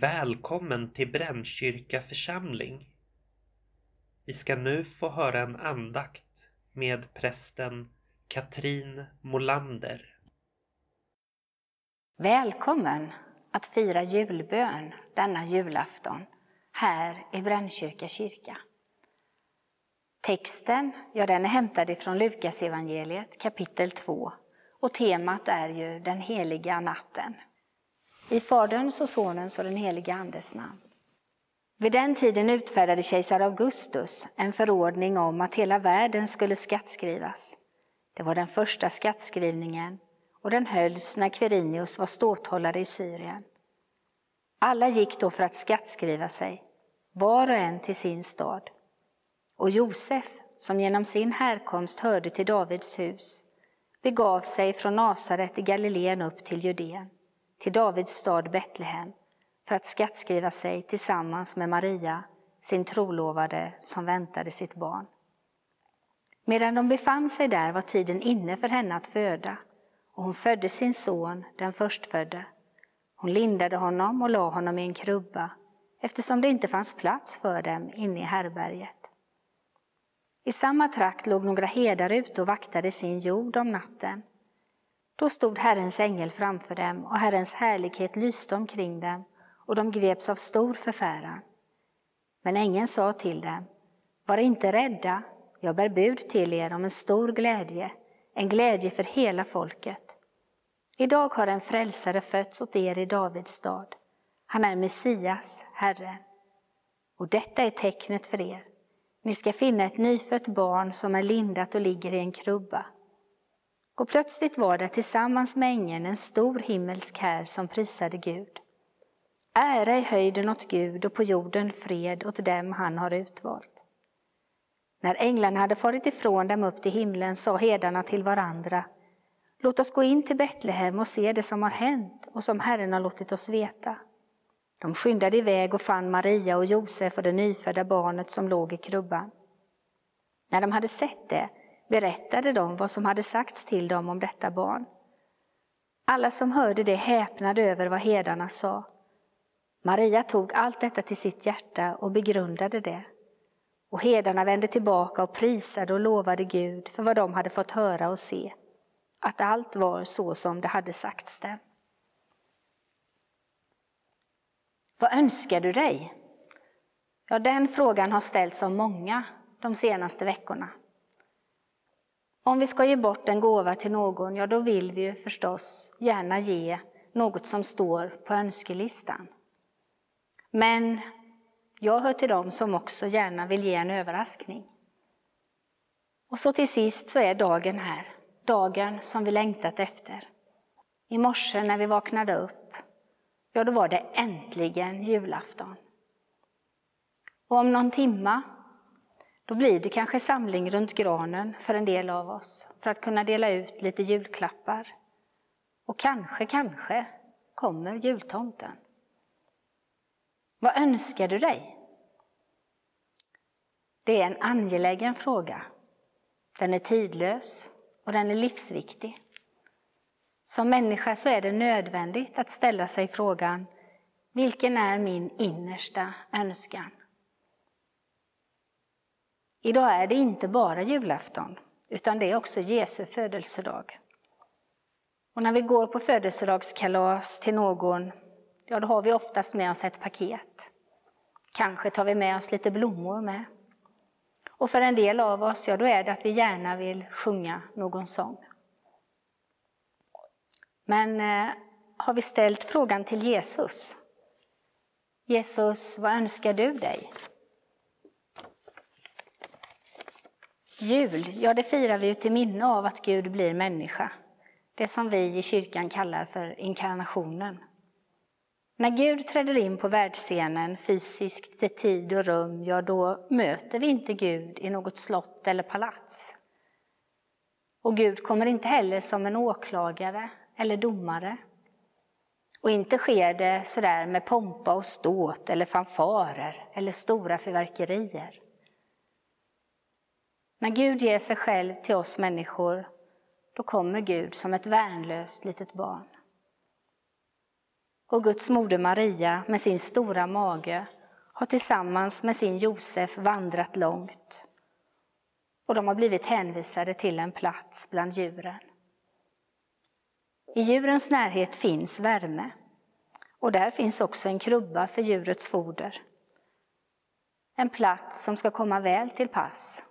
Välkommen till Brännkyrka församling. Vi ska nu få höra en andakt med prästen Katrin Molander. Välkommen att fira julbön denna julafton här i Brännkyrka kyrka. Texten ja, den är hämtad ifrån Lukas evangeliet kapitel 2 och temat är ju den heliga natten. I Faderns och Sonens och den helige Andes namn. Vid den tiden utfärdade kejsar Augustus en förordning om att hela världen skulle skattskrivas. Det var den första skattskrivningen och den hölls när Quirinius var ståthållare i Syrien. Alla gick då för att skattskriva sig, var och en till sin stad. Och Josef, som genom sin härkomst hörde till Davids hus, begav sig från Nasaret i Galileen upp till Judeen till Davids stad Betlehem för att skattskriva sig tillsammans med Maria, sin trolovade som väntade sitt barn. Medan de befann sig där var tiden inne för henne att föda och hon födde sin son, den förstfödde. Hon lindade honom och la honom i en krubba eftersom det inte fanns plats för dem inne i härberget. I samma trakt låg några herdar ute och vaktade sin jord om natten. Då stod Herrens ängel framför dem och Herrens härlighet lyste omkring dem och de greps av stor förfäran. Men ängeln sa till dem, var inte rädda, jag bär bud till er om en stor glädje, en glädje för hela folket. Idag har en frälsare fötts åt er i Davids stad. Han är Messias, Herren. Och detta är tecknet för er. Ni ska finna ett nyfött barn som är lindat och ligger i en krubba. Och plötsligt var det tillsammans med ängeln en stor himmelsk här som prisade Gud. Ära i höjden åt Gud och på jorden fred åt dem han har utvalt. När änglarna hade farit ifrån dem upp till himlen sa herdarna till varandra Låt oss gå in till Betlehem och se det som har hänt och som Herren har låtit oss veta. De skyndade iväg och fann Maria och Josef och det nyfödda barnet som låg i krubban. När de hade sett det berättade de vad som hade sagts till dem om detta barn. Alla som hörde det häpnade över vad herdarna sa. Maria tog allt detta till sitt hjärta och begrundade det. Och herdarna vände tillbaka och prisade och lovade Gud för vad de hade fått höra och se, att allt var så som det hade sagts dem. Vad önskar du dig? Ja, den frågan har ställts av många de senaste veckorna. Om vi ska ge bort en gåva till någon, ja då vill vi ju förstås gärna ge något som står på önskelistan. Men jag hör till dem som också gärna vill ge en överraskning. Och så till sist så är dagen här, dagen som vi längtat efter. I morse när vi vaknade upp, ja då var det äntligen julafton. Och om någon timma då blir det kanske samling runt granen för en del av oss för att kunna dela ut lite julklappar. Och kanske, kanske kommer jultomten. Vad önskar du dig? Det är en angelägen fråga. Den är tidlös och den är livsviktig. Som människa så är det nödvändigt att ställa sig frågan, vilken är min innersta önskan? Idag är det inte bara julafton, utan det är också Jesu födelsedag. Och när vi går på födelsedagskalas till någon, ja då har vi oftast med oss ett paket. Kanske tar vi med oss lite blommor med. Och för en del av oss, ja då är det att vi gärna vill sjunga någon sång. Men eh, har vi ställt frågan till Jesus? Jesus, vad önskar du dig? Jul, ja det firar vi ju till minne av att Gud blir människa. Det som vi i kyrkan kallar för inkarnationen. När Gud träder in på världsscenen fysiskt i tid och rum, ja då möter vi inte Gud i något slott eller palats. Och Gud kommer inte heller som en åklagare eller domare. Och inte sker det sådär med pompa och ståt eller fanfarer eller stora fyrverkerier. När Gud ger sig själv till oss människor, då kommer Gud som ett värnlöst litet barn. och Guds moder Maria med sin stora mage har tillsammans med sin Josef vandrat långt och de har blivit hänvisade till en plats bland djuren. I djurens närhet finns värme och där finns också en krubba för djurets foder. En plats som ska komma väl till pass.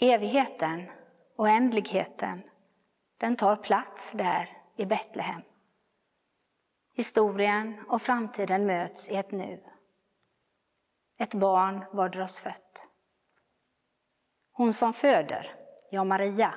Evigheten, oändligheten, den tar plats där i Betlehem. Historien och framtiden möts i ett nu. Ett barn var oss fött. Hon som föder, ja Maria,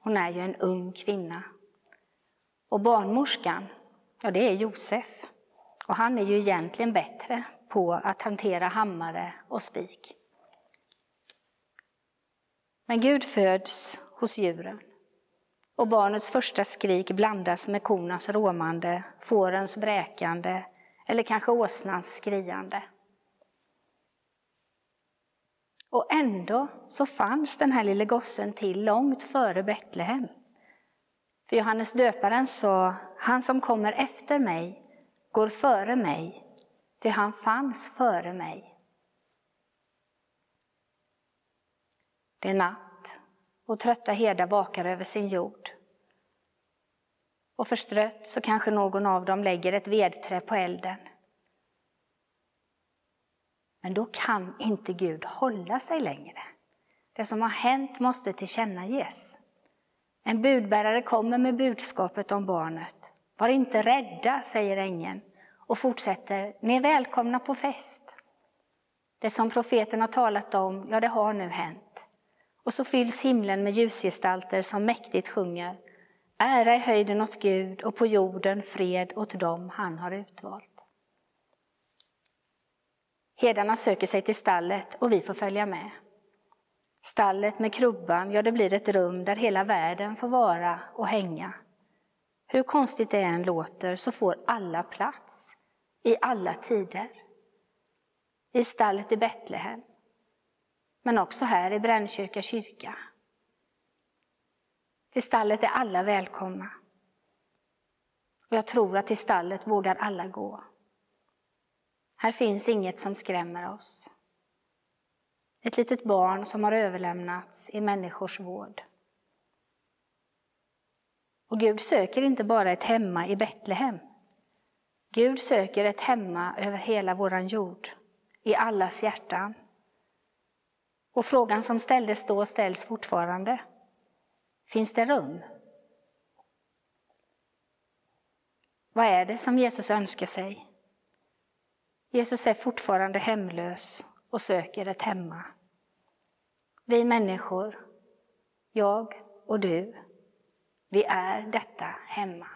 hon är ju en ung kvinna. Och barnmorskan, ja det är Josef. Och han är ju egentligen bättre på att hantera hammare och spik. Men Gud föds hos djuren. Och barnets första skrik blandas med kornas råmande, fårens bräkande eller kanske åsnans skriande. Och ändå så fanns den här lille gossen till långt före Betlehem. För Johannes döparen sa, han som kommer efter mig går före mig, ty han fanns före mig. Det är natt och trötta herdar vakar över sin jord. Och förstrött så kanske någon av dem lägger ett vedträ på elden. Men då kan inte Gud hålla sig längre. Det som har hänt måste tillkännages. En budbärare kommer med budskapet om barnet. Var inte rädda, säger ängeln och fortsätter, ni är välkomna på fest. Det som profeten har talat om, ja det har nu hänt. Och så fylls himlen med ljusgestalter som mäktigt sjunger. Ära i höjden åt Gud och på jorden fred åt dem han har utvalt. Herdarna söker sig till stallet och vi får följa med. Stallet med krubban, ja det blir ett rum där hela världen får vara och hänga. Hur konstigt det än låter så får alla plats, i alla tider. I stallet i Betlehem, men också här i Brännkyrka kyrka. Till stallet är alla välkomna. Och jag tror att till stallet vågar alla gå. Här finns inget som skrämmer oss. Ett litet barn som har överlämnats i människors vård. Och Gud söker inte bara ett hemma i Betlehem. Gud söker ett hemma över hela våran jord, i allas hjärtan. Och frågan som ställdes då ställs fortfarande. Finns det rum? Vad är det som Jesus önskar sig? Jesus är fortfarande hemlös och söker ett hemma. Vi människor, jag och du, vi är detta hemma.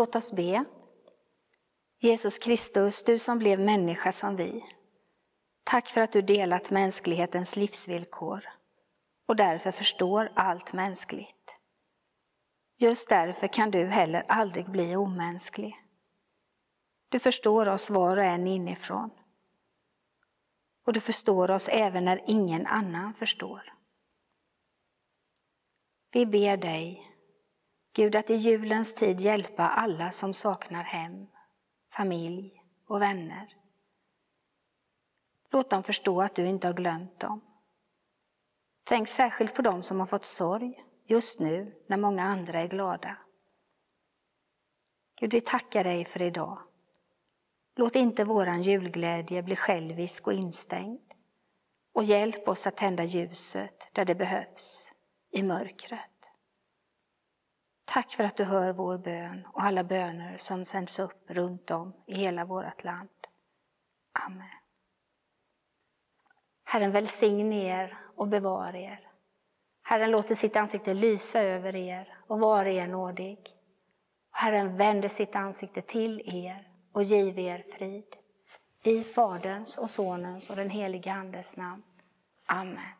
Låt oss be. Jesus Kristus, du som blev människa som vi. Tack för att du delat mänsklighetens livsvillkor och därför förstår allt mänskligt. Just därför kan du heller aldrig bli omänsklig. Du förstår oss var och en inifrån. Och du förstår oss även när ingen annan förstår. Vi ber dig, Gud, att i julens tid hjälpa alla som saknar hem, familj och vänner. Låt dem förstå att du inte har glömt dem. Tänk särskilt på dem som har fått sorg just nu när många andra är glada. Gud, vi tackar dig för idag. Låt inte våran julglädje bli självisk och instängd. Och hjälp oss att tända ljuset där det behövs, i mörkret. Tack för att du hör vår bön och alla böner som sänds upp runt om i hela vårt land. Amen. Herren välsigne er och bevara er. Herren låter sitt ansikte lysa över er och vara er nådig. Herren vänder sitt ansikte till er och give er frid. I Faderns och Sonens och den helige Andes namn. Amen.